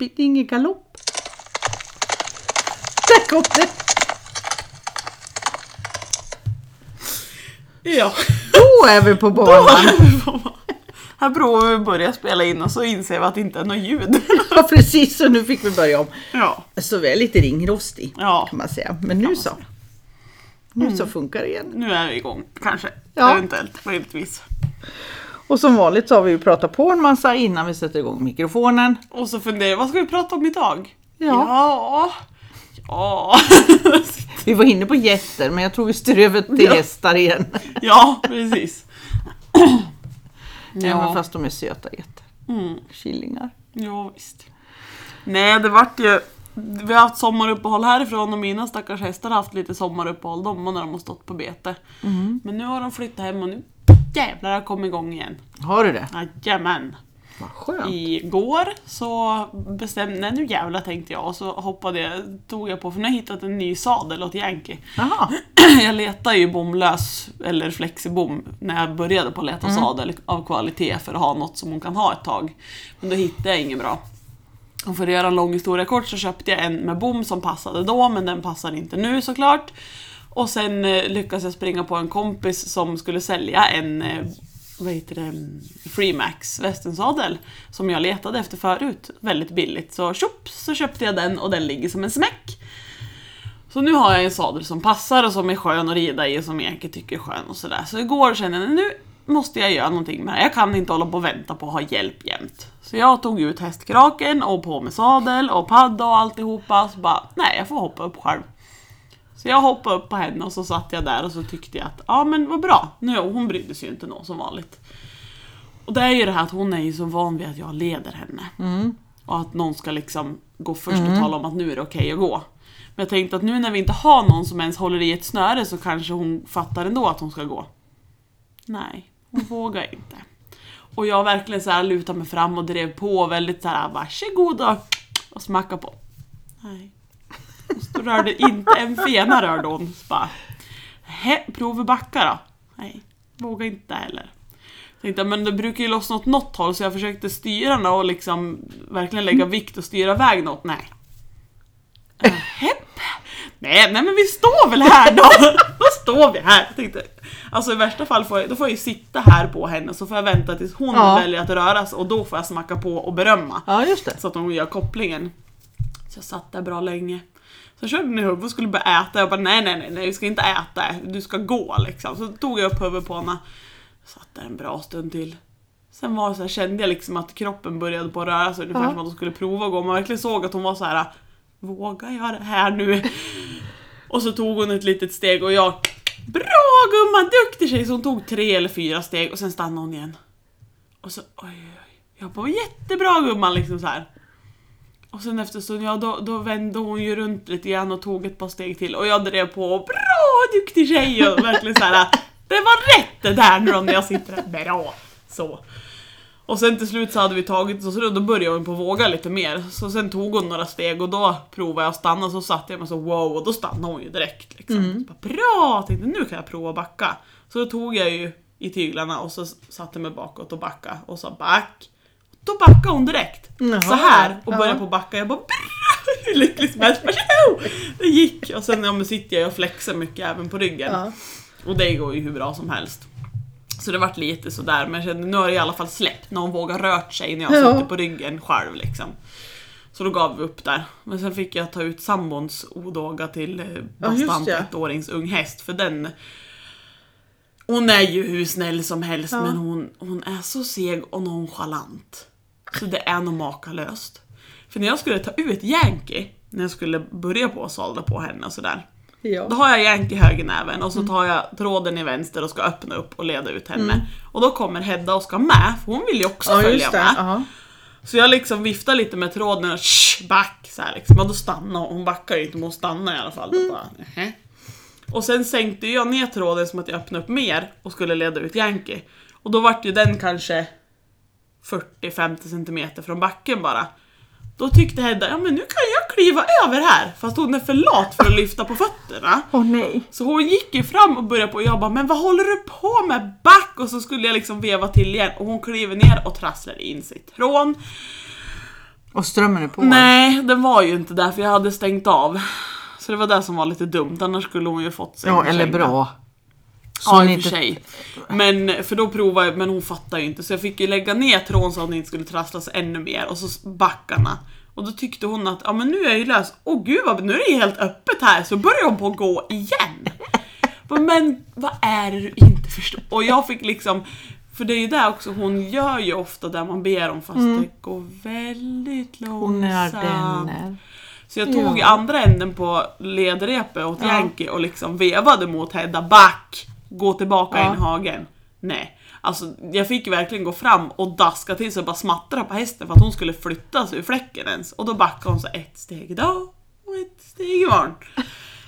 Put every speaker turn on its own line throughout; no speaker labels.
det ingen galopp. Där kom det!
Ja.
Då är vi på banan!
Här provar vi börja spela in och så inser vi att det inte är något ljud.
Ja precis, så nu fick vi börja om.
Ja.
Så vi är lite ringrostig
Ja.
kan man säga. Men nu så. Nu så funkar det igen.
Nu är vi igång, kanske.
Ja.
Eventuellt, möjligtvis.
Och som vanligt så har vi ju pratat på en massa innan vi sätter igång mikrofonen.
Och så funderar jag, vad ska vi prata om idag?
Ja.
Ja. ja.
Vi var inne på getter men jag tror vi styr över till
Ja.
hästar igen.
Ja, precis.
Ja. men fast de är söta getter.
Mm.
Killingar.
Ja, visst. Nej, det vart ju... Vi har haft sommaruppehåll härifrån och mina stackars hästar har haft lite sommaruppehåll de när de har stått på bete. Men nu har de flyttat hem och nu jävlar har jag kommit igång igen.
Har du det?
Jajamän.
Vad skönt.
Igår så bestämde, nej nu jävlar tänkte jag och så hoppade jag, tog jag på, för nu har jag hittat en ny sadel åt Yankee.
Jaha.
Jag letade ju bomlös, eller flexibom, när jag började på att leta sadel av kvalitet för att ha något som hon kan ha ett tag. Men då hittade jag inget bra. Och för att göra en lång historia kort så köpte jag en med bom som passade då, men den passar inte nu såklart. Och sen eh, lyckas lyckades jag springa på en kompis som skulle sälja en eh, vad heter det, Freemax västensadel som jag letade efter förut, väldigt billigt. Så tjopp, så köpte jag den och den ligger som en smäck. Så nu har jag en sadel som passar och som är skön att rida i och som Eke tycker är skön och sådär. Så igår kände jag nu måste jag göra någonting med det här. Jag kan inte hålla på och vänta på att ha hjälp jämt. Så jag tog ut hästkraken och på med sadel och padda och alltihopa. Så bara, nej jag får hoppa upp själv. Så jag hoppade upp på henne och så satt jag där och så tyckte jag att, ja men vad bra. Nu, hon brydde sig ju inte nå som vanligt. Och det är ju det här att hon är ju så van vid att jag leder henne. Och att någon ska liksom gå först och tala om att nu är det okej att gå. Men jag tänkte att nu när vi inte har någon som ens håller i ett snöre så kanske hon fattar ändå att hon ska gå. Nej, hon vågar inte. Och jag verkligen så här lutade mig fram och drev på väldigt så här varsågod och, och smacka på. Nej. Stod- rörde inte en fena rörde hon. Så bara, "Hä, prova backa då? Nej, vågar inte heller. Tänkte, men det brukar ju lossna åt något håll så jag försökte styra den och liksom verkligen lägga vikt och styra iväg något. Nej. Äh. Nej, nej men vi står väl här då! Då står vi här. Jag tänkte, alltså i värsta fall får jag, då får jag ju sitta här på henne så får jag vänta tills hon
Ja.
väljer att röra sig och då får jag smacka på och berömma.
Ja, just det.
Så att hon gör kopplingen. Så jag satt där bra länge. Så körde den i huvudet och skulle börja äta. Jag bara nej, nej, nej, nej, du ska inte äta. Du ska gå liksom. Så tog jag upp huvudet på henne. Satt där en bra stund till. Sen var så här, kände jag liksom att kroppen började på att röra sig ungefär
Ja.
som att hon skulle prova att gå. Man verkligen såg att hon var så här. Vågar jag det här nu? Och så tog hon ett litet steg och jag Bra gumman, duktig tjej! Så hon tog tre eller fyra steg och sen stannade hon igen. Och så oj, oj, oj. Jag bara jättebra gumman liksom så här. Och sen efter stund, ja då, då vände hon ju runt lite grann och tog ett par steg till och jag drev på och bra duktig tjej och verkligen så här. Det var rätt det där nu när jag sitter där. Bra! Så. Och sen till slut så hade vi tagit så, så då började hon på våga lite mer. Så sen tog hon några steg och då provade jag att stanna så satte jag mig så wow och då stannade hon ju direkt. Liksom. Så bara, Bra! Tänkte nu kan jag prova att backa. Så då tog jag ju i tyglarna och så satte mig bakåt och backa och sa back. Då backade hon direkt.
Jaha,
så här och
ja.
började på att backa. Jag bara! Hur lycklig som helst. Det gick. Och sen ja, sitter jag och flexar mycket även på ryggen.
Ja.
Och det går ju hur bra som helst. Så det vart lite sådär, men jag kände nu har det i alla fall släppt. Någon vågar rört sig när jag
Ja.
sitter på ryggen själv liksom. Så då gav vi upp där. Men sen fick jag ta ut sambons odåga till eh,
Ja, det.
ettårings ung häst, för den hon är ju hur snäll som helst
Ja.
men hon, hon är så seg och nonchalant. Så det är nog makalöst. För när jag skulle ta ut Yankee, när jag skulle börja på att sadla på henne och sådär. Då
Ja.
har jag Yankee i högernäven och så tar jag tråden i vänster och ska öppna upp och leda ut henne. Och då kommer Hedda och ska med, för hon vill ju också
Ja,
följa med.
Ja.
Så jag liksom viftar lite med tråden och shh, back så här liksom. Och då stannar hon. Hon backar ju inte men hon stannar i alla fall. Då bara. Och sen sänkte jag ner tråden som att jag öppnade upp mer och skulle leda ut Yankee. Och då vart ju den kanske 40-50 centimeter från backen bara. Då tyckte Hedda, ja men nu kan jag kliva över här. Fast hon är för lat för att lyfta på fötterna.
Åh nej.
Så hon gick ju fram och började på och jag bara, men vad håller du på med? Back! Och så skulle jag liksom veva till igen och hon kliver ner och trasslar in sig i trån.
Och strömmen är på.
Nej, den var ju inte där för jag hade stängt av. Så det var det som var lite dumt, annars skulle hon ju fått sig
Ja, eller bra. Så
Ja, i och för
inte-
sig. Men, för då provade jag, men hon fattar ju inte. Så jag fick ju lägga ner tråden så att den inte skulle trasslas ännu mer. Och så backarna. Och då tyckte hon att, ja men nu är jag ju lös. Åh gud, vad, nu är det ju helt öppet här. Så börjar hon på att gå igen. Men vad är det du inte förstår? Och jag fick liksom, för det är ju det också, hon gör ju ofta det man ber om fast det går väldigt
Mm. Hon är
långsamt.
ardenner.
Så jag tog
Ja.
andra änden på ledrepet åt
Ja.
Yankee och liksom vevade mot Hedda. Back! Gå tillbaka
Ja.
in i hagen. Nej. Alltså jag fick verkligen gå fram och daska till så bara smattra på hästen för att hon skulle flytta sig ur fläcken ens. Och då backade hon så ett steg idag och ett steg imorgon.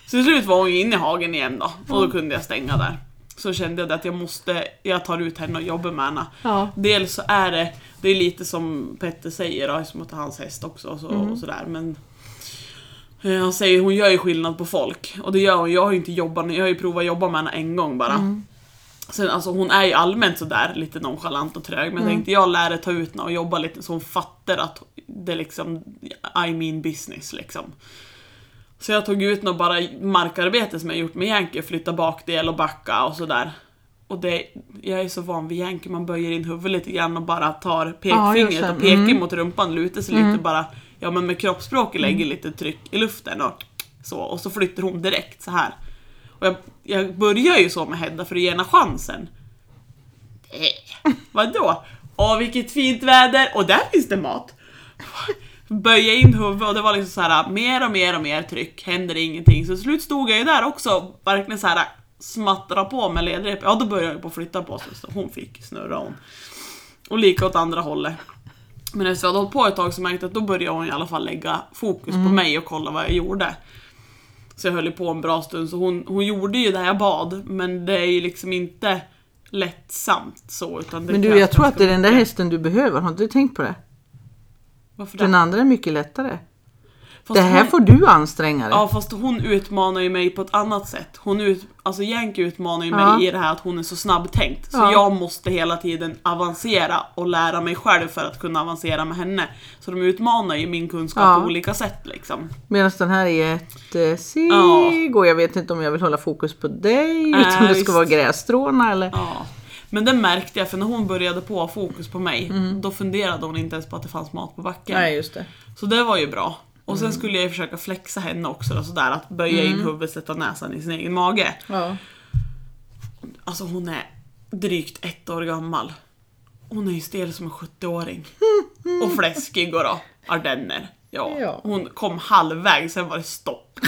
Så till slut var hon ju inne i hagen igen då och då kunde jag stänga där. Så kände jag att jag måste, jag tar ut henne och jobbar med henne.
Ja.
Dels så är det, det är lite som Petter säger då, som att det är hans häst också och, så, och sådär men han säger hon gör ju skillnad på folk och det gör hon, jag har ju inte jobbat, jag har ju provat jobba med henne en gång bara. Sen, alltså, hon är ju allmänt sådär lite nonchalant och trög men tänkte jag lär ta ut henne och jobba lite så hon fattar att det är liksom I mean business liksom. Så jag tog ut något bara markarbete som jag gjort med Yankee, flytta bakdel och backa och sådär. Och det, jag är så van vid Yankee, man böjer in huvudet lite grann och bara tar
Ja,
pekfingret
det.
och pekar
Mm.
mot rumpan, lutar sig lite bara, ja men med kroppsspråket lägger lite tryck i luften och så, och så flyttar hon direkt så här. Och jag, jag börjar ju så med Hedda för att ge henne chansen. Eh, vadå? Åh vilket fint väder och där finns det mat. Böja in huvudet och det var liksom så här mer och mer och mer tryck, händer ingenting. Så till slut stod jag ju där också, verkligen så här smattra på med ledrep. Ja då började jag på att flytta på sig så hon fick snurra hon. Och lika åt andra hållet. Men efter jag hade hållit på ett tag så märkte jag att då började hon i alla fall lägga fokus på mig och kolla vad jag gjorde. Så jag höll på en bra stund så hon, hon gjorde ju det jag bad men det är ju liksom inte lättsamt så utan det
Men du, jag tror att det är den där
mycket.
hästen du behöver. Har du tänkt på det?
Varför det?
Den andra är mycket lättare. Det här
hon,
får du anstränga dig.
Ja fast hon utmanar ju mig på ett annat sätt. Hon ut, alltså Yankee utmanar ju
Ja.
mig i det här att hon är så snabbtänkt. Så
Ja.
jag måste hela tiden avancera och lära mig själv för att kunna avancera med henne. Så de utmanar ju min kunskap
Ja.
på olika sätt liksom.
Medan den här är ett eh, sig
Ja.
och jag vet inte om jag vill hålla fokus på dig,
Nej,
utan det ska
visst.
vara grässtråna eller...
Ja. Men det märkte jag för när hon började på fokus på mig,
Mm.
då funderade hon inte ens på att det fanns mat på backen.
Nej, just det.
Så det var ju bra. Och
Mm.
sen skulle jag ju försöka flexa henne också då, sådär att böja in huvudet, sätta näsan i sin egen mage.
Ja.
Alltså hon är drygt ett år gammal. Hon är ju stel som en 70-åring. Och fläskig och då, ardenner. Ja.
Ja.
Hon kom halvvägs, sen var det stopp.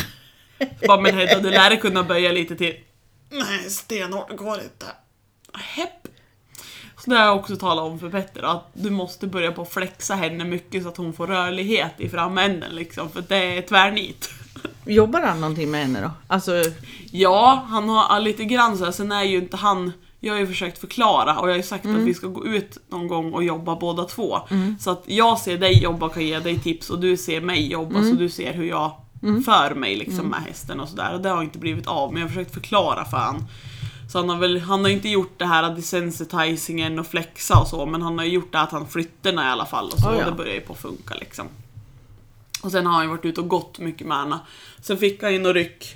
Bara, men Hedda, du lär dig kunna böja lite till. Nej, stenhårt, går inte. Hepp. Det har jag också talat om för Petter, att du måste börja på att flexa henne mycket så att hon får rörlighet i framänden liksom, för det är tvärnit.
Jobbar han någonting med henne då? Alltså,
Ja, han har lite grann så här, sen är ju inte han jag har ju försökt förklara och jag har ju sagt att vi ska gå ut någon gång och jobba båda två. Så att jag ser dig jobba och kan ge dig tips och du ser mig jobba så du ser hur jag för mig liksom med hästen och sådär. Och det har inte blivit av men jag har försökt förklara för han. Så han har väl, han har inte gjort det här desensitizingen och flexa och så men han har gjort det att han flytterna i alla fall och så
Oh ja.
och det börjar ju på att funka liksom. Och sen har han ju varit ute och gått mycket med henne. Sen fick han ju något ryck,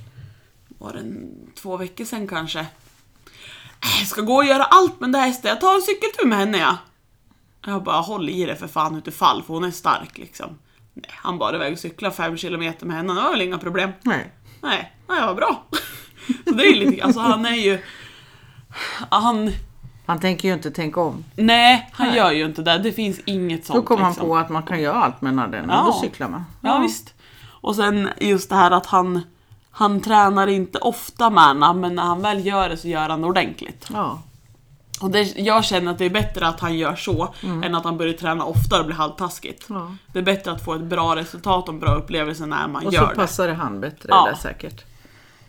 var det en, två veckor sedan kanske. Äh, Jag ska gå och göra allt med den där hästen, jag tar en cykeltur med henne ja. Jag bara håll i det för fan inte fall för hon är stark liksom. Nej, han bara iväg och cykla fem kilometer med henne, det var väl inga problem.
nej.
Nej, nej vad bra. Så det är ju lite, alltså han är ju... Han,
Han tänker ju inte tänka om.
nej, han
Nej.
gör ju inte det. Det finns inget sånt.
Då kom han
liksom.
på att man kan göra allt med naden och
Ja.
då cyklar man.
Ja, visst. Och sen just det här att han, han tränar inte ofta med henne, men när han väl gör det så gör han det ordentligt.
Ja.
Och det, jag känner att det är bättre att han gör så, än att han börjar träna oftare och blir halvtaskigt.
Mm. ja.
Det är bättre att få ett bra resultat och en bra upplevelse när man
Och så
gör det.
passar det han bättre
Ja.
där säkert.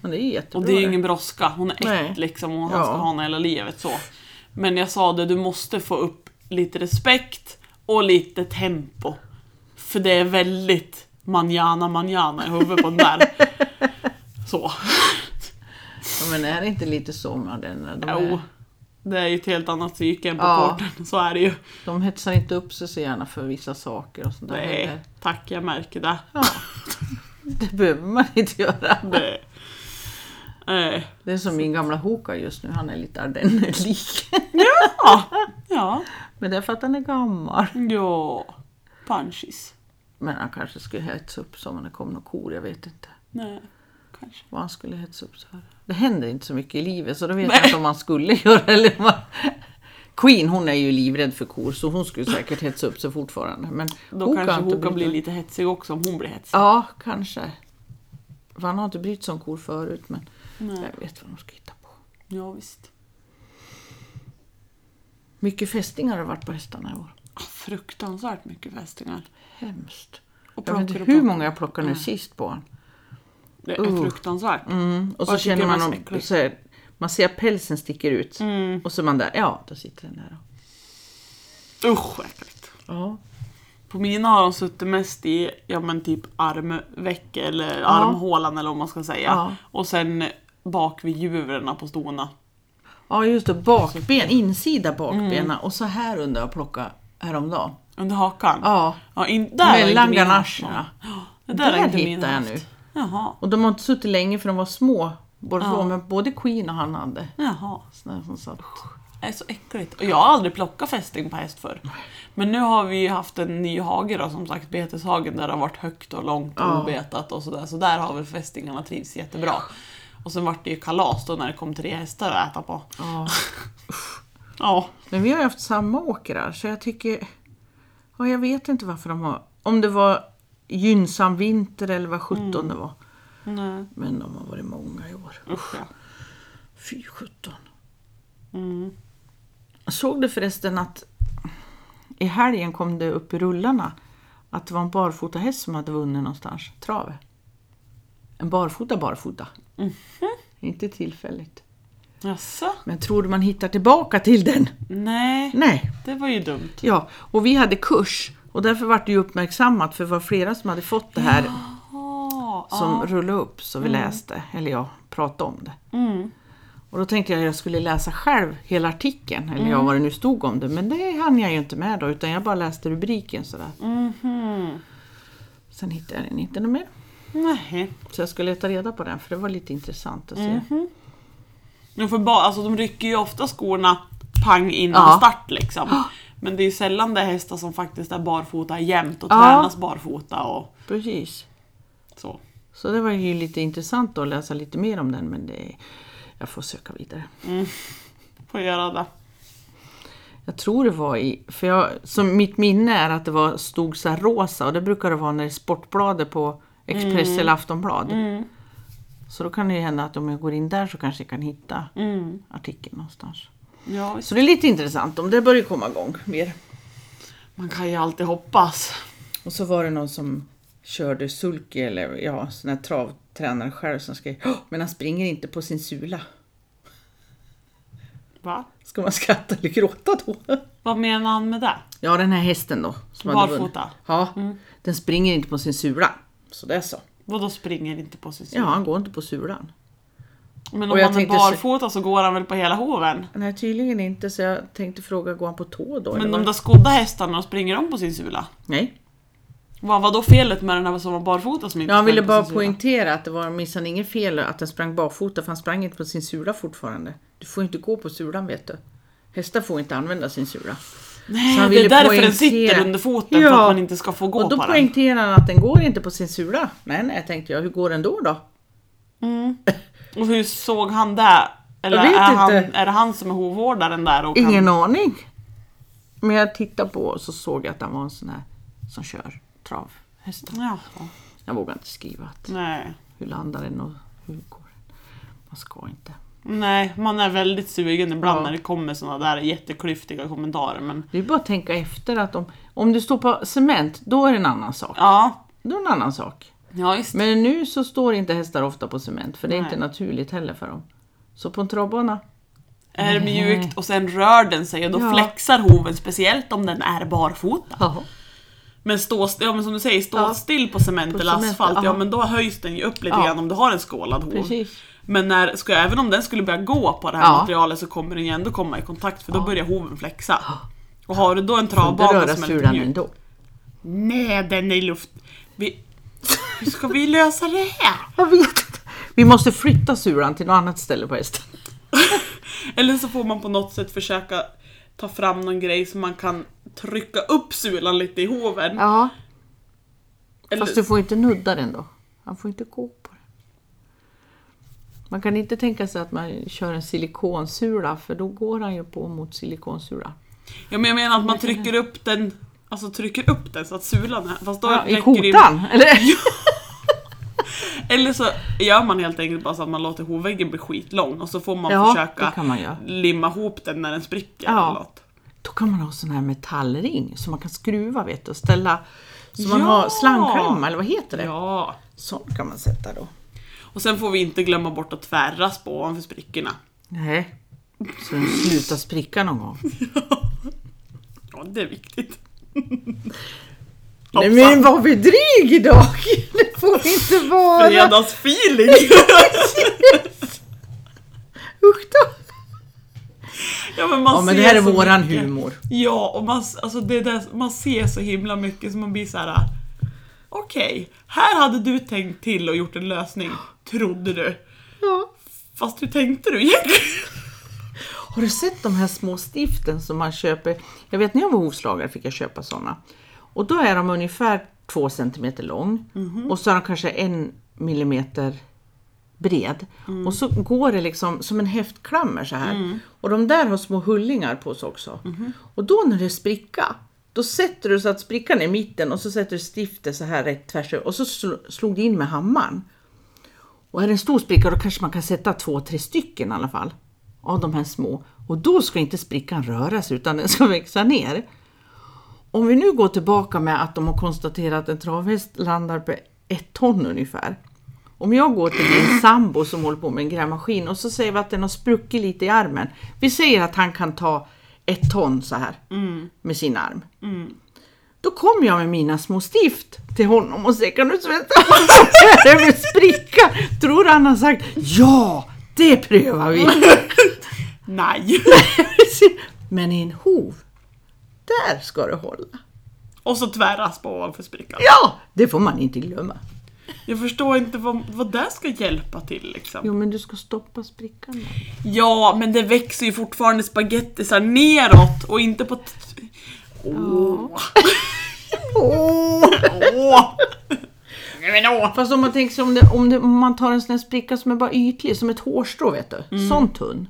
Men det är jättebra.
Och det är ju ingen brådska, hon är
Nej.
ett liksom och han
Ja.
ska ha henne hela livet så. Men jag sa det, du måste få upp lite respekt och lite tempo. För det är väldigt manjana manjana i huvudet på den där. Så.
Ja, men är det inte lite så med den? De
Jo.
är...
Det är ju ett helt annat psyke än på
Ja.
korten, så är det ju.
De hetsar inte upp sig så gärna för vissa saker och sånt där
Nej, tack jag märker det.
Ja. Det behöver man inte göra.
det. Eh,
Det är som min gamla Hoka just nu, han är lite ardennerlik.
ja, ja,
Men det är för att han är gammal.
ja. Punchies.
Men han kanske skulle hetsa upp sig om det kom några kor, jag vet inte.
Nej, kanske.
Vad han skulle hetsa upp sig för. Det händer inte så mycket i livet så då vet
Nej.
jag inte om man skulle göra eller man... Queen hon är ju livrädd för kor så hon skulle säkert hetsa upp sig fortfarande. Men
Då
Hoka
kanske Hoka
brytt-
blir lite hetsig också om hon blir hetsig.
Ja, kanske. För han har inte brytt sig om kor förut men
Nej.
jag vet vad de ska hitta på.
Ja, visst.
Mycket fästingar har varit på hästarna i år.
Fruktansvärt mycket fästingar.
Hemskt.
Och
Jag vet inte
och
hur många jag plockade nu sist på honom.
Det är
Uh.
fruktansvärt.
Mm. Och så
tycker
känner man om, så här, man ser att pälsen sticker ut.
Mm.
Och så är man där, ja då sitter den där.
Usch vad äckligt.
Ja.
På mina har de suttit mest i, ja men typ armveck eller armhålan eller vad man ska säga.
Ja.
Och sen bak vid juvrarna på stona.
ja just det, bakben, insida bakbenen och så här under jag plockade häromdagen.
Under hakan.
Ja,
Ja, in, där
mellan ganacherna.
Det där,
Där
mina
jag nu.
Jaha.
Och de har inte suttit länge för de var små. Både,
Ja.
men både Queen och han hade
Jaha.
som satt.
Det är så äckligt. Och jag har aldrig plockat fästing på häst förr. Men nu har vi ju haft en ny hage då, som sagt, beteshagen där det har varit högt och långt och
Ja.
obetat och sådär. Så där har väl fästingarna trivts jättebra. Och sen vart det ju kalas då när det kom tre hästar att äta på.
Ja.
Ja.
Men vi har ju haft samma åkrar så jag tycker... Ja, jag vet inte varför de har... Om det var gynnsam vinter eller vad sjutton det var.
Nej.
Men de har varit många i år.
Usch ja.
Fy sjutton.
Mm.
Såg du förresten att i helgen kom det upp i rullarna att det var en barfota häst som hade vunnit någonstans, travet. En barfota barfota.
Mhm.
Inte tillfälligt.
Jaså?
Men tror du man hittar tillbaka till den?
Nej,
Nej.
det var ju dumt.
Ja, och vi hade kurs och därför var det ju uppmärksammat för det var flera som hade fått det här
Ah,
som
ja.
rullade upp så vi läste, eller jag pratade om det.
Mm.
Och då tänkte jag att jag skulle läsa själv hela artikeln, eller
Mm.
ja, vad det nu stod om det, men det hann jag ju inte med då utan jag bara läste rubriken sådär.
Mhm.
Sen hittade jag den inte mer.
Nej.
Så jag ska leta reda på den för det var lite intressant att se.
Mhm. Jo, för ba- alltså, de rycker ju ofta skorna pang innan
Ja.
start liksom. Men det är ju sällan det är hästar som faktiskt är barfota jämt och
Ja.
tränas barfota och
Precis.
så.
Så det var ju lite intressant att läsa lite mer om den men det, jag får söka vidare.
Får göra det.
Jag tror det var i, för jag, som mitt minne är att det var, stod så här rosa och det brukar det vara när det är Sportbladet på Express eller Aftonblad.
Mm.
Så då kan det ju hända att om jag går in där så kanske jag kan hitta
Mm.
artikeln någonstans.
Ja.
Så det är lite intressant om det börjar komma igång mer.
man kan ju alltid hoppas.
Och så var det någon som körde sulky eller ja, sån här travtränare själv som skrev "Åh, men han springer inte på sin sula.
Va?
Ska man skratta eller gråta då?
Vad menar han med det?
Ja, den här hästen då.
Barfota?
Ja, den springer inte på sin sula. Så det är så.
Vadå springer inte på sin
Ja,
sida?
han går inte på sulan.
Men om han är barfota så går han väl på hela hoven?
Nej, tydligen inte. Så jag tänkte fråga, går han på tå då?
Men de där skodda hästarna, springer de på sin sula?
Nej.
Vad var då felet med den här som var barfota som inte
Ja, han ville bara
sula?
poängtera att det var minsann inget fel att den sprang barfota för han sprang inte på sin sula fortfarande. Du får inte gå på sulan vet du. Hästar får inte använda sin sula. Så
Nej,
han
det är
ville
därför den
poängtera-
sitter under foten, för
Ja.
att man inte ska få gå
och då
på den.
poängterade han att den går inte på sin sula. Nej, nej, tänkte jag. Hur går den då då?
Och hur såg han det? Eller är, han,
inte.
är det han som är hovvårdaren där? Och
Ingen
kan...
aning. Men jag tittade på och så såg jag att han var en sån här som kör travhästar.
Jaha,
Jag vågar inte skriva att
nej.
hur landar den och hur går den. Man ska inte.
Nej, man är väldigt sugen ibland
Ja.
när det kommer såna där jätteklyftiga kommentarer. Men
Det är bara att tänka efter att om, om det står på cement, då är det en annan sak.
ja,
Då är det en annan sak.
ja just
Men nu så står inte hästar ofta på cement, för det är
Nej.
inte naturligt heller för dem. Så på en travbana,
är det mjukt och sen rör den sig och då
Ja.
flexar hoven, speciellt om den är barfota.
ja.
Men, stå, ja, men som du säger, stå
Ja.
still på cement
På
eller
cement,
asfalt, ja
ja.
men då höjs den ju upp lite
Ja.
grann om du har en skålad hov.
precis.
Men när, ska, även om den skulle börja gå på det här
Ja.
materialet så kommer den ju ändå komma i kontakt för då
Ja.
börjar hoven flexa. Och har du då en travbana som är lite mjuk.
ändå.
Nej, den är i luft. Vi, hur ska vi lösa det här?
Jag vet inte. Vi måste flytta sulan till något annat ställe på hästen.
Eller så får man på något sätt försöka ta fram någon grej så man kan trycka upp sulan lite i hoven.
Ja,
Eller,
fast du får inte nudda den då. Han får inte gå. Man kan inte tänka sig att man kör en silikonsula för då går han ju på mot silikonsula.
ja, men jag menar att man trycker upp den Alltså trycker upp den så att sulan är... Fast då
Ja, I kotan, eller?
Eller så gör man helt enkelt bara så att man låter hovväggen bli skitlång och så får man
Ja,
försöka
man
limma ihop den när den spricker.
Ja.
Eller något.
Då kan man ha sån här metallring som man kan skruva vet du, och ställa så man
Ja!
har slangklämma eller vad heter det?
Ja.
Sån kan man sätta då.
Och sen får vi inte glömma bort att tvärraspa ovanför sprickorna.
Nej, så den slutar spricka någon gång.
Ja, det är viktigt.
Nej men vad vi dryg idag! Det får inte vara!
Fredagsfeeling!
Usch då.
ja, men, man
Ja men det här är
så
våran
mycket.
humor.
Ja, och man, alltså det där, man ser så himla mycket som man blir så här. Okej, här hade du tänkt till och gjort en lösning, trodde du.
Ja.
Fast hur tänkte du egentligen?
Har du sett de här små stiften som man köper? Jag vet när jag var hovslagare fick jag köpa sådana. Och då är de ungefär två centimeter lång och så är de kanske en millimeter bred. Och så går det liksom som en häftklammer så här. Och de där har små hullingar på sig också. Och då när det spricka, då sätter du så att sprickan är i mitten och så sätter du stiftet så här rätt tvärs över och så slog du in med hammaren. Och är det en stor spricka då kanske man kan sätta två, tre stycken i alla fall. Av de här små. Och då ska inte sprickan röra sig utan den ska växa ner. Om vi nu går tillbaka med att de har konstaterat att en travhäst landar på ett ton ungefär. Om jag går till min sambo som håller på med en grävmaskin och så säger vi att den har spruckit lite i armen. Vi säger att han kan ta ett ton så här med sin arm. Då kommer jag med mina små stift till honom och säger kan du här över spricka? Tror han har sagt ja, det prövar vi.
Nej.
Men i en hov, där ska det hålla.
Och så tvärraspa ovanför sprickan.
Ja, det får man inte glömma.
Jag förstår inte vad, vad det ska hjälpa till liksom.
Jo, men du ska stoppa sprickan. där.
Ja, men det växer ju fortfarande spagettisar neråt och inte på... Åh! Åh! Nej, men åh!
Fast om man tänker sig om, det, om, det, om man tar en sån här spricka som är bara ytlig, som ett hårstrå vet du. Sån tunn.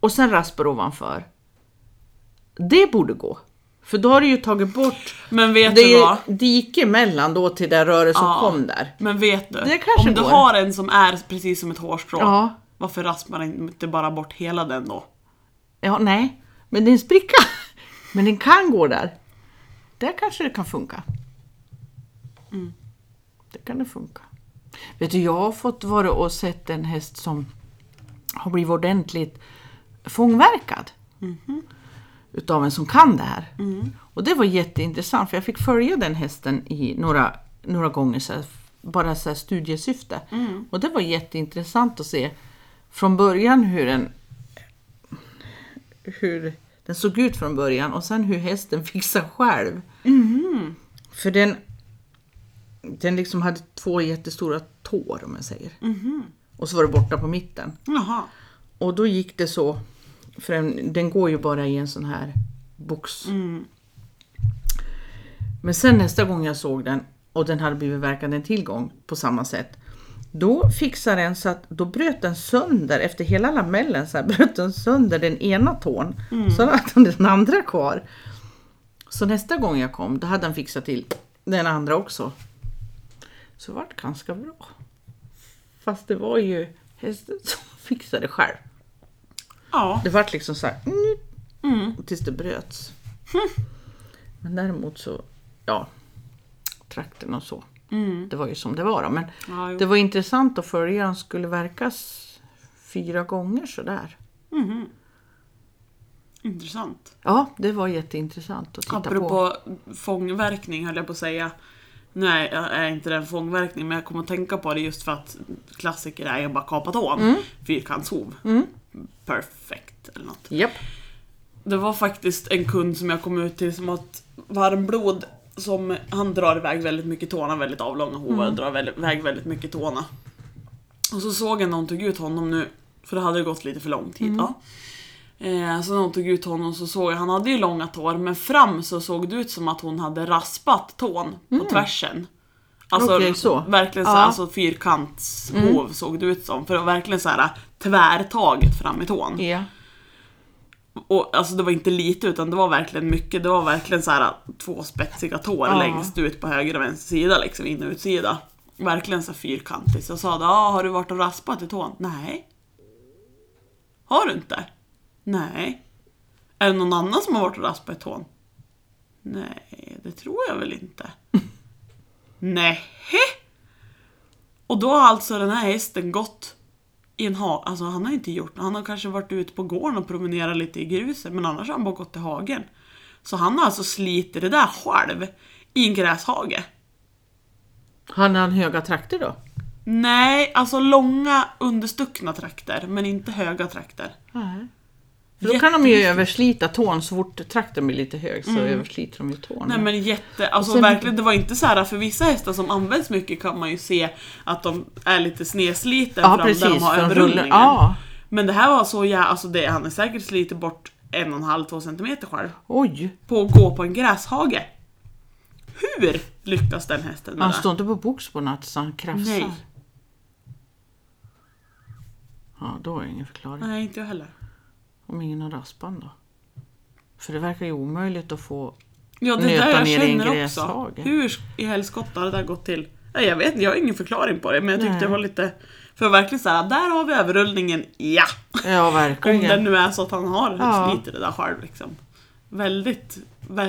Och sen raspar ovanför. Det borde gå. För då har du ju tagit bort
Men vet
det
du vad?
dike mellan då till där röret som
Ja.
kom där.
Men vet du?
Det kanske
om du
går.
har en som är precis som ett hårstrå,
Ja.
varför raspar man inte bara bort hela den då?
Ja, nej. Men det är en spricka. Men den kan gå där. Där kanske det kan funka.
Mm.
Det kan det funka. Vet du, jag har fått vara och sett en häst som har blivit ordentligt fångverkad.
Mhm.
Utav en som kan det här.
Mm.
Och det var jätteintressant för jag fick följa den hästen i några, några gånger, så här, bara så här studiesyfte.
Mm.
Och det var jätteintressant att se från början hur den hur den såg ut från början och sen hur hästen fixade själv. För den, den liksom hade två jättestora tår om jag säger. Och så var det borta på mitten.
Jaha.
Och då gick det så, för den, den går ju bara i en sån här box. Men sen nästa gång jag såg den och den hade blivit verkande en tillgång på samma sätt. Då fixade den så att då bröt den sönder, efter hela lamellen så här, bröt den sönder den ena tån. Så hade den den andra kvar. Så nästa gång jag kom, då hade han fixat till den andra också. Så det vart ganska bra. Fast det var ju hästen som fixade själv.
Ja.
Det vart liksom så här, mm,
Mm.
tills det bröts. Men däremot så, ja, trakten och så.
Mm.
Det var ju som det var då. Men
Ja,
det var intressant att följa. Han skulle verkas fyra gånger sådär.
Mhm. Intressant.
Ja, det var jätteintressant att titta på.
Apropå fångverkning höll jag på att säga. Jag är inte den fångverkning men jag kommer att tänka på det just för att klassiker är ju bara kapa tån.
Mm.
Fyrkantshov. Perfekt eller något.
Japp.
Det var faktiskt en kund som jag kom ut till som har ett varmblod som han drar iväg väldigt mycket tårna, väldigt avlånga hovar, drar väldigt, iväg väldigt mycket tårna. Och så såg jag när hon tog ut honom nu, för det hade gått lite för lång tid. Ja. Eh, så när hon tog ut honom så såg jag, han hade ju långa tår, men fram så såg det ut som att hon hade raspat tån på tvärsen. Alltså
Okej, så.
verkligen så,
Ja.
alltså fyrkantshov såg det ut som. För det var verkligen så här tvärtaget fram i tån.
Ja.
Och alltså det var inte lite utan det var verkligen mycket. Det var verkligen så här två spetsiga tår
Ja.
längst ut på höger och vänster sida liksom, in och utsida. Verkligen så fyrkantigt. Så jag sa ah, har du varit och raspat i tån? Nej. Har du inte? Nej. Är det någon annan som har varit och raspat i tån? Nej, det tror jag väl inte. Nej. Och då har alltså den här hästen gått i en ha alltså han har inte gjort Han har kanske varit ute på gården och promenerat lite i gruset men annars har han bara gått till hagen. Så han har alltså slitit det där själv i en gräshage.
Hade han höga trakter då?
Nej, alltså långa understuckna trakter men inte höga trakter.
Nej. För då kan de ju överslita tån så fort trakten blir lite hög så översliter de ju tån.
Nej men jätte, alltså
sen-
verkligen det var inte så här för vissa hästar som används mycket kan man ju se att de är lite snedsliten
ja
fram
precis,
där de har överrullningen.
Ja.
Men det här var så ja, alltså det, han är säkert slitit bort en och en halv, två centimeter själv.
Oj,
På att gå på en gräshage. Hur lyckas den hästen med
han står inte på box på natt så han krafsar.
Nej.
Ja, då är det ingen förklaring.
Nej, inte jag heller.
Om ingen har raspan då? För det verkar ju omöjligt att få...
Ja, det
Nöta
där jag
ner i en
känner också.
gräshage.
Hur i helskotta har det där gått till? Nej, jag vet inte, jag har ingen förklaring på det, men jag tyckte
Nej.
det var lite... För verkligen såhär, där har vi överrullningen, ja!
Ja,
Om
verkligen.
det nu är så att han har
Ja.
slitit det där själv liksom. Väldigt,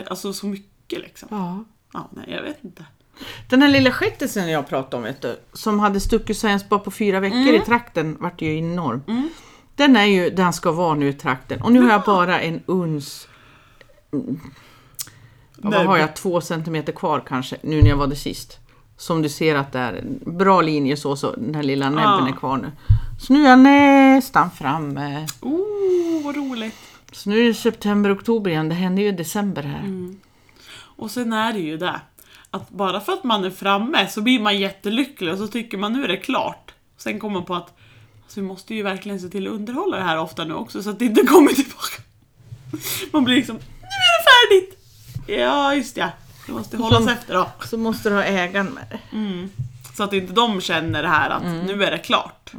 alltså så mycket liksom.
Ja.
Ja, nej jag vet inte.
Den här lilla skättisen jag pratade om, vet du, som hade stuckit sig ens bara på fyra veckor
Mm.
i trakten, vart ju enorm. Den är ju där han ska vara nu i trakten. Och nu har jag bara en uns... Vad har jag? Två centimeter kvar kanske, nu när jag var det sist. Som du ser att det är en bra linje så, så den här lilla näbben
Ja.
är kvar nu. Så nu är jag nästan framme.
Oh, vad roligt!
Så nu är det september, oktober igen. Det hände ju i december här.
Mm. Och sen är det ju det, att bara för att man är framme så blir man jättelycklig och så tycker man nu är det klart. Sen kommer man på att alltså, vi måste ju verkligen se till att underhålla det här ofta nu också så att det inte kommer tillbaka. Man blir liksom, nu är det färdigt! Ja, just ja. Det måste hållas
Som-
efter då.
Så måste du ha ägaren med det.
Så att inte de känner det här att nu är det klart.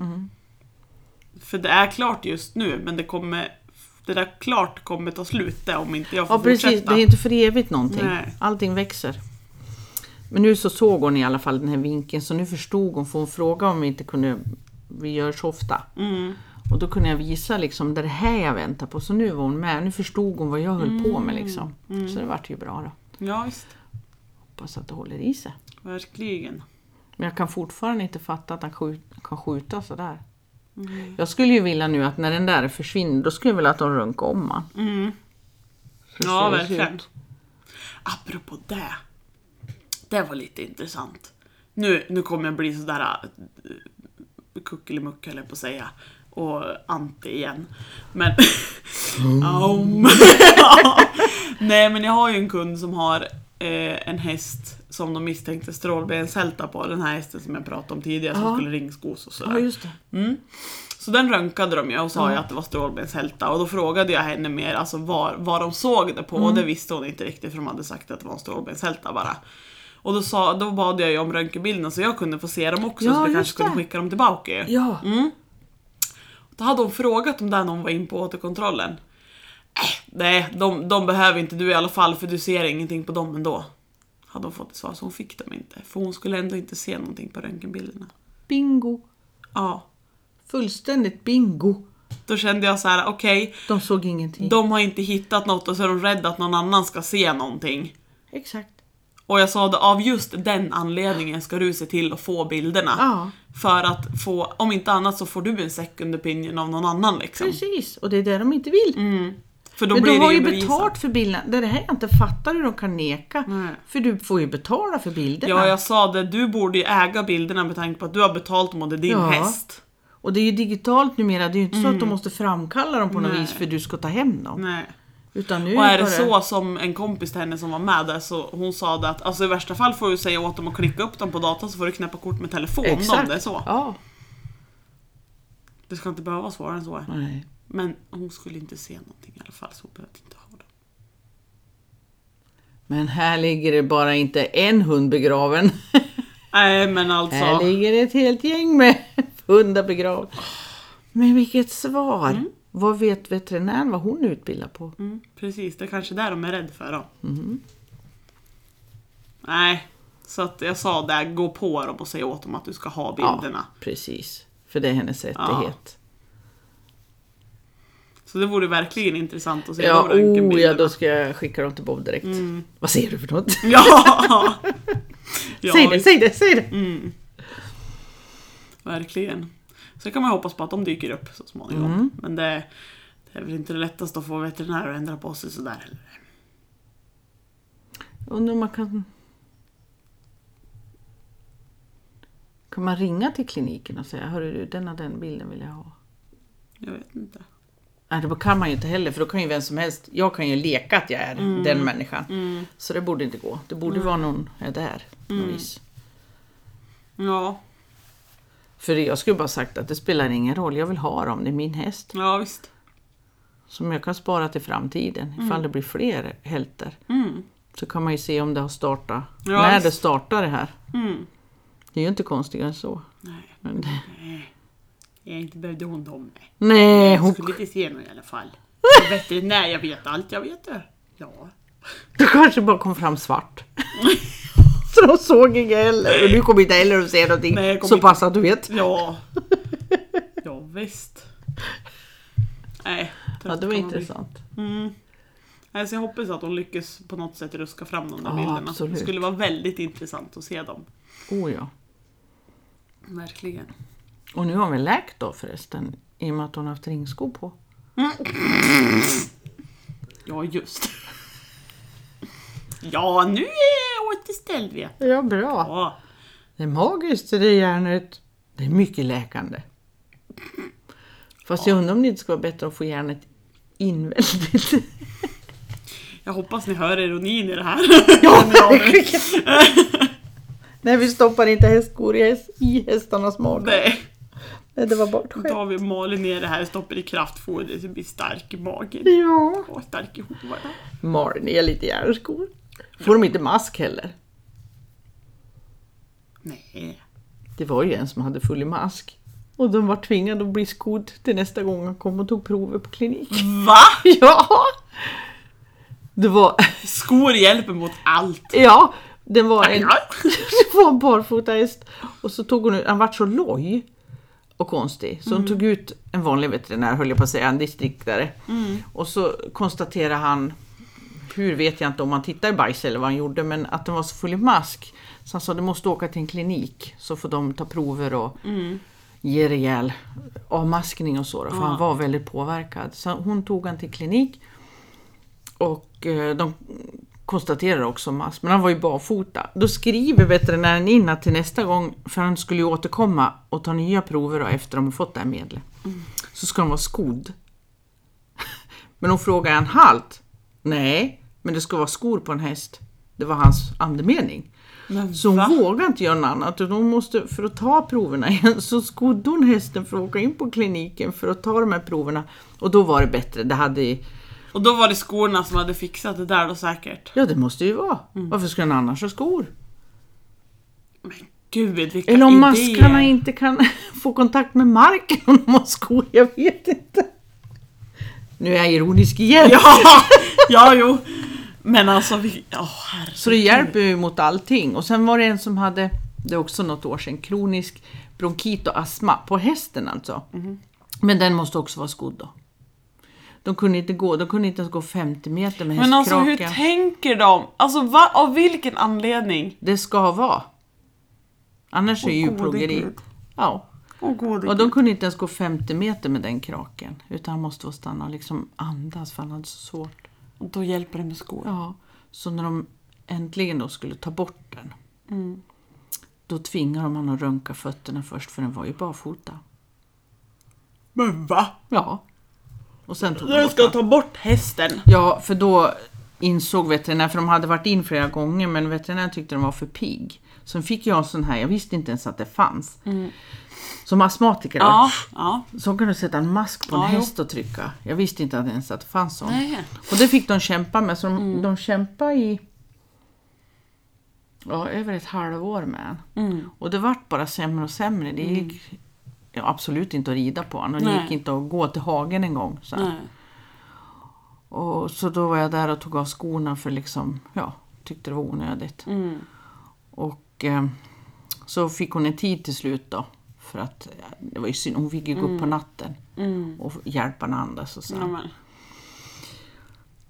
För det är klart just nu, men det kommer det där klart kommer ta slut om inte jag får
Ja precis,
fortsätta.
det är inte för evigt någonting.
Nej.
Allting växer. Men nu så såg hon i alla fall den här vinkeln så nu förstod hon för hon frågade om vi inte kunde, vi gör så ofta.
Mm.
Och då kunde jag visa liksom det är det här jag väntar på. Så nu var hon med, nu förstod hon vad jag höll på
Mm.
med liksom. Så det vart ju bra då.
Ja, visst.
Hoppas att det håller i sig.
Verkligen.
Men jag kan fortfarande inte fatta att han skjut, kan skjuta sådär.
Mm.
Jag skulle ju vilja nu att när den där försvinner, då skulle jag vilja att de runkar om han.
Mm. Ja, verkligen.
ut.
Apropå det. Det var lite intressant. Nu, nu kommer jag bli sådär äh, kuckelimuck höll jag på att säga. Och anti igen. Men... Aum. Nej men jag har ju en kund som har eh, en häst som de misstänkte strålbenshälta på. Den här hästen som jag pratade om tidigare som
Ja.
skulle ringskos och sådär.
Ja just det.
Så den röntgade de ju och sa ju att det var strålbenshälta och då frågade jag henne mer alltså var, vad de såg det på och det visste hon inte riktigt för de hade sagt att det var en strålbenshälta bara. Och då, sa, då bad jag ju om röntgenbilderna så jag kunde få se dem också
Ja,
så
just
kanske kunde
det.
skicka dem tillbaka ju.
Ja.
Då hade hon frågat om där någon var in på återkontrollen. Äh, nej, de, de behöver inte du i alla fall för du ser ingenting på dem ändå. Hade hon fått ett svar så hon fick dem inte. För hon skulle ändå inte se någonting på röntgenbilderna.
Bingo.
Ja,
Fullständigt bingo.
då kände jag så här: okej,
De såg ingenting.
De har inte hittat något och så är de rädda att någon annan ska se någonting.
Exakt.
Och jag sa det, av just den anledningen ska du se till att få bilderna.
Ja,
För att få, om inte annat så får du en second opinion av någon annan liksom.
precis. Och det är det de inte vill.
Mm. För då
Men du har
ju bevisat.
betalt för bilderna. Det är det här jag inte fattar hur de kan neka.
Nej.
För du får ju betala för bilderna.
Ja, jag sa det. Du borde ju äga bilderna med tanke på att du har betalt dem och det är din
Ja.
häst.
Och det är ju digitalt numera. Det är ju inte så att de måste framkalla dem på något
Nej.
vis för du ska ta hem dem.
Nej.
Utan nu
Och är det
bara-
så som en kompis till henne som var med där så hon sa det att alltså i värsta fall får du säga åt dem att klicka upp dem på datorn så får du knäppa kort med telefon om
Exakt.
det är så.
Ja.
Det ska inte behöva vara svårare än så.
Nej.
Men hon skulle inte se någonting i alla fall så hon behövde inte ha det.
Men här ligger det bara inte en hund begraven.
Nej men alltså.
Här ligger ett helt gäng med hundar begravda. Men vilket svar! Vad vet veterinären vad hon är utbildad på?
Mm, precis, det är kanske det de är rädd för då.
Mm.
Nej, så att jag sa där, gå på dem och säg åt dem att du ska ha
Ja,
bilderna.
precis. För det är hennes rättighet.
Så det vore verkligen intressant att se
Ja,
de
oh, ja, då ska jag skicka dem till Bob direkt. Vad säger du för något?
Ja! ja
säg det, säg det, säg det!
verkligen. Sen kan man hoppas på att de dyker upp så småningom.
Mm.
Men det, det är väl inte det lättaste att få veterinärer att ändra på sig sådär heller.
Undrar om man kan... Kan man ringa till kliniken och säga, hörru du, den och den bilden vill jag ha?
Jag vet inte.
Nej, det kan man ju inte heller, för då kan ju vem som helst, jag kan ju leka att jag är
Mm.
den människan. Så det borde inte gå. Det borde vara någon är där på
Mm.
vis.
Ja,
För jag skulle bara sagt att det spelar ingen roll, jag vill ha dem, det är min häst.
ja visst.
Som jag kan spara till framtiden, ifall det blir fler hälter.
Mm.
Så kan man ju se om det har startat,
Ja,
när
visst.
det startar det här.
Mm.
Det är ju inte konstigare än så.
Nej,
Men det...
jag inte behövde hon dem. Nej.
Nej,
Jag
hon...
skulle inte se någon i alla fall. Jag veterinär, jag vet allt jag vet det. Ja.
det kanske bara kom fram svart. så de såg inget heller. Och du kommer inte heller att se någonting.
Nej,
så pass att du vet.
Ja. Ja visst. Nej.
Ja, det var intressant.
Mm. Alltså jag hoppas att de lyckas på något sätt ruska fram de där
Ja,
bilderna.
absolut.
Det skulle vara väldigt intressant att se dem.
Oh ja.
Verkligen.
Och nu har vi läkt då förresten. I och med att hon har haft ringskor på.
Ja, just. Ja, nu är återställd du.
Ja, bra.
Ja.
Det är magiskt det där järnet. Det är mycket läkande. Fast jag undrar om det inte ska vara bättre att få järnet inväldigt.
Jag hoppas ni hör ironin i det här.
Ja,
Ja.
Nej, vi stoppar inte hästskor i, häst, i hästarnas mage.
Nej.
Nej, det var ett
Då tar vi maler ner det här och stoppar i kraftfoder så det blir stark i magen.
Ja.
Och stark i hovarna.
Mal ner lite järnskor. Får de inte mask heller?
Nej.
Det var ju en som hade full i mask. Och de var tvingade att bli skodd till nästa gång han kom och tog prover på klinik.
Va?
Ja! Det var,
Skor hjälper mot allt.
ja, det var en, det var en barfotahäst. Och så tog hon ut, han vart så loj och konstig. Så hon tog ut en vanlig veterinär, höll jag på att säga, en distriktare. Och så konstaterade han, hur vet jag inte om han tittade i bajs eller vad han gjorde, men att den var så full i mask. Så han sa, du måste åka till en klinik så får de ta prover och ge rejäl avmaskning och så. Då, för han var väldigt påverkad. Så hon tog han till klinik och eh, de konstaterar också mask, men han var ju barfota. Då skriver veterinären in att till nästa gång, för han skulle ju återkomma och ta nya prover då, efter de har fått det här medlet, så ska de vara skodd. Men hon frågar är han halt? Nej, men det ska vara skor på en häst. Det var hans andemening.
Men
Så hon
va?
vågar inte göra något annat. hon måste, för att ta proverna igen, så skodde hon hästen för att åka in på kliniken för att ta de här proverna. Och då var det bättre. Det hade,
Och då var det skorna som hade fixat det där då säkert.
ja, det måste ju vara.
Mm.
Varför skulle han annars ha skor?
Men gud vilka
Eller om
idéer.
maskarna inte kan få kontakt med marken om de har skor, jag vet inte. Nu är jag ironisk igen.
Ja, ja jo. Men alltså, vi... oh, herregud.
Så det hjälper ju mot allting. Och sen var det en som hade, det är också något år sedan, kronisk bronkit och astma på hästen alltså.
Mhm.
Men den måste också vara skodd då. De kunde inte gå, de kunde inte ens gå 50 meter med
Men alltså hur
hästkraken.
tänker de? Alltså va? av vilken anledning?
det ska vara. Annars är det
Åh, gode
djurplågeri.
Gud.
Ja.
Gode
Och de kunde inte ens gå 50 meter med den kraken. Utan han måste få stanna och liksom andas för han hade så svårt.
Och då hjälper det med skor.
Ja, så när de äntligen då skulle ta bort den.
Mm.
Då tvingade de honom att röntga fötterna först för den var ju barfota.
Men va?
Ja. Och sen tog de
ska
den.
ta bort hästen?
Ja, för då insåg veterinären, för de hade varit in flera gånger men veterinären tyckte den var för pigg. Så fick jag en sån här, jag visste inte ens att det fanns. Som astmatiker.
Ja. ja.
Så kan du sätta en mask på en
Ja,
häst och trycka. Jag visste inte ens att det fanns sån.
Nej.
Och det fick de kämpa med, så de,
Mm.
de kämpade i ja, över ett halvår med den.
Mm.
Och det vart bara sämre och sämre. Det gick ja, absolut inte att rida på honom det gick inte att gå till hagen en gång. Så, och, så då var jag där och tog av skorna för liksom, ja, tyckte det var onödigt.
Mm.
Och så fick hon en tid till slut då. För att eh, det var ju synd, hon fick ju gå upp på natten
Mm.
och hjälpa henne andas och så.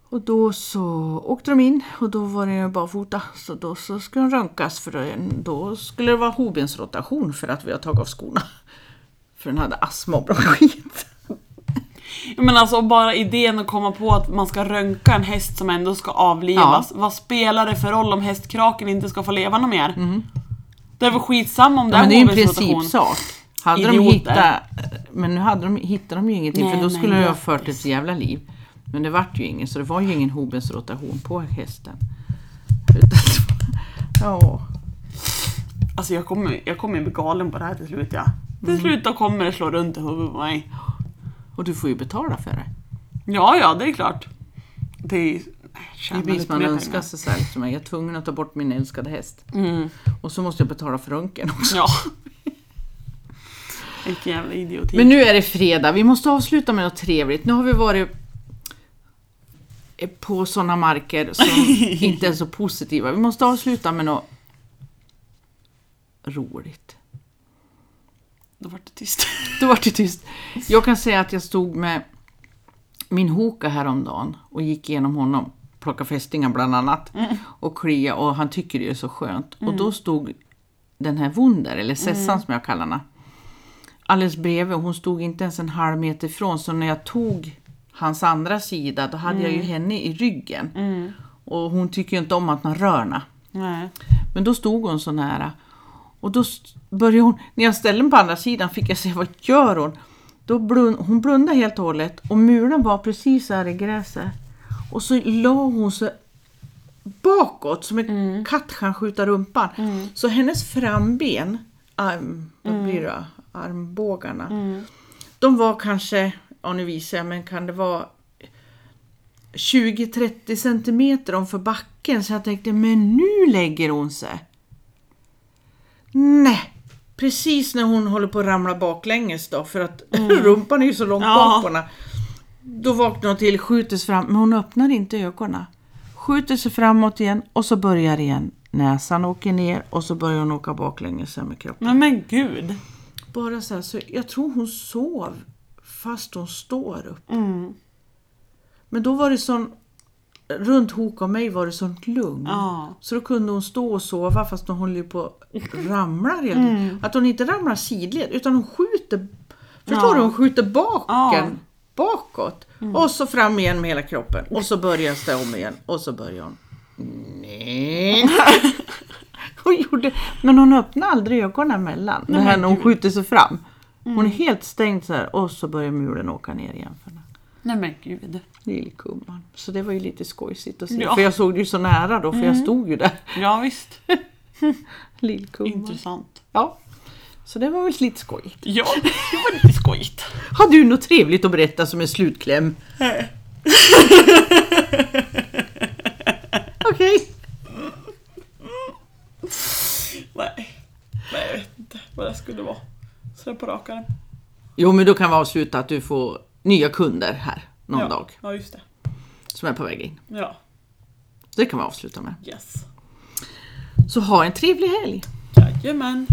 Och då så åkte de in och då var det barfota. Så då så skulle de röntgas för då, skulle det vara hovbensrotation för att vi har tagit av skorna. För den hade astma och bronskit.
Ja, Men alltså bara idén att komma på att man ska röntga en häst som ändå ska avlivas. Vad spelar det för roll om hästkraken inte ska få leva något mer? Det är väl skitsamma om det
Mm. Ja, men det är ju en principsak. Hade de hittat, men nu hade de, hittade de ju ingenting
Nej,
för då skulle det ha fört ett jävla liv. Men det vart ju ingen så det var ju ingen hovbensrotation på hästen. Ja.
Alltså jag kommer, jag kommer bli galen på det här till slut ja. Till
Mm.
slut då kommer det slå runt i huvudet på mig.
Och du får ju betala för det.
Ja, ja, det är klart. Det är
Det blir som man önskar sig så här, liksom, jag är tvungen att ta bort min älskade häst.
Mm.
Och så måste jag betala för röntgen också.
Ja. Vilken jävla idioti.
Men nu är det fredag, vi måste avsluta med något trevligt. Nu har vi varit på sådana marker som inte är så positiva. Vi måste avsluta med något roligt.
Då vart det tyst.
Då var det tyst. Jag kan säga att jag stod med min hoka häromdagen och gick igenom honom, plocka fästingar bland annat, och klia och han tycker det är så skönt. Och då stod den här Wunder, eller Sessan som jag kallar henne, alldeles bredvid hon stod inte ens en halv meter ifrån så när jag tog hans andra sida då hade jag ju henne i ryggen. Och hon tycker ju inte om att man rör henne. Men då stod hon så nära. Och då började hon, när jag ställde mig på andra sidan fick jag se vad gör hon? Då blund, hon blundade helt och hållet och mulen var precis här i gräset. Och så la hon sig bakåt som en katt kan skjuta rumpan. Så hennes framben, arm, vad blir det, armbågarna, de var kanske, ja nu visar jag, men kan det vara 20-30 centimeter om för backen så jag tänkte, men nu lägger hon sig. Nej, precis när hon håller på att ramla baklänges då för att rumpan är ju så långt
Ja.
bak på henne. Då vaknar hon till, skjuter sig fram, men hon öppnar inte ögonen. Skjuter sig framåt igen och så börjar igen. Näsan åker ner och så börjar hon åka baklänges med kroppen.
Men men gud.
Bara så här, så jag tror hon sov fast hon står upp.
Mm.
Men då var det sån, runt Hoka och mig var det sånt lugn.
Ja.
Så då kunde hon stå och sova fast hon håller på att ramla. redan.
Mm.
Att hon inte ramlar sidled utan hon skjuter, förstår
Ja.
du? Hon skjuter baken,
Ja. Mm.
bakåt. Och så fram igen med hela kroppen. Och så börjar stå om igen. Och så börjar hon. Nej. hon gjorde, men hon öppnade aldrig ögonen emellan. Det här när hon skjuter sig fram.
Mm.
Hon är helt stängd så här och så börjar mulen åka ner igen för henne.
Nej men gud.
Lillkumman. Så det var ju lite skojsigt att se.
Ja.
För jag såg det ju så nära då, för jag stod ju där.
Ja visst.
Lillkumman.
Intressant.
Ja. Så det var väl lite skojigt.
Ja, det var lite skojigt.
Har du något trevligt att berätta som en slutkläm? Okej.
Nej. Nej, jag vet inte vad det skulle vara. Sådär på rak.
Jo, men då kan vi avsluta att du får nya kunder här någon
ja.
dag
Ja, just det.
som är på väg in.
Ja,
det kan vi avsluta med.
yes.
Så ha en trevlig helg!
Jajamän.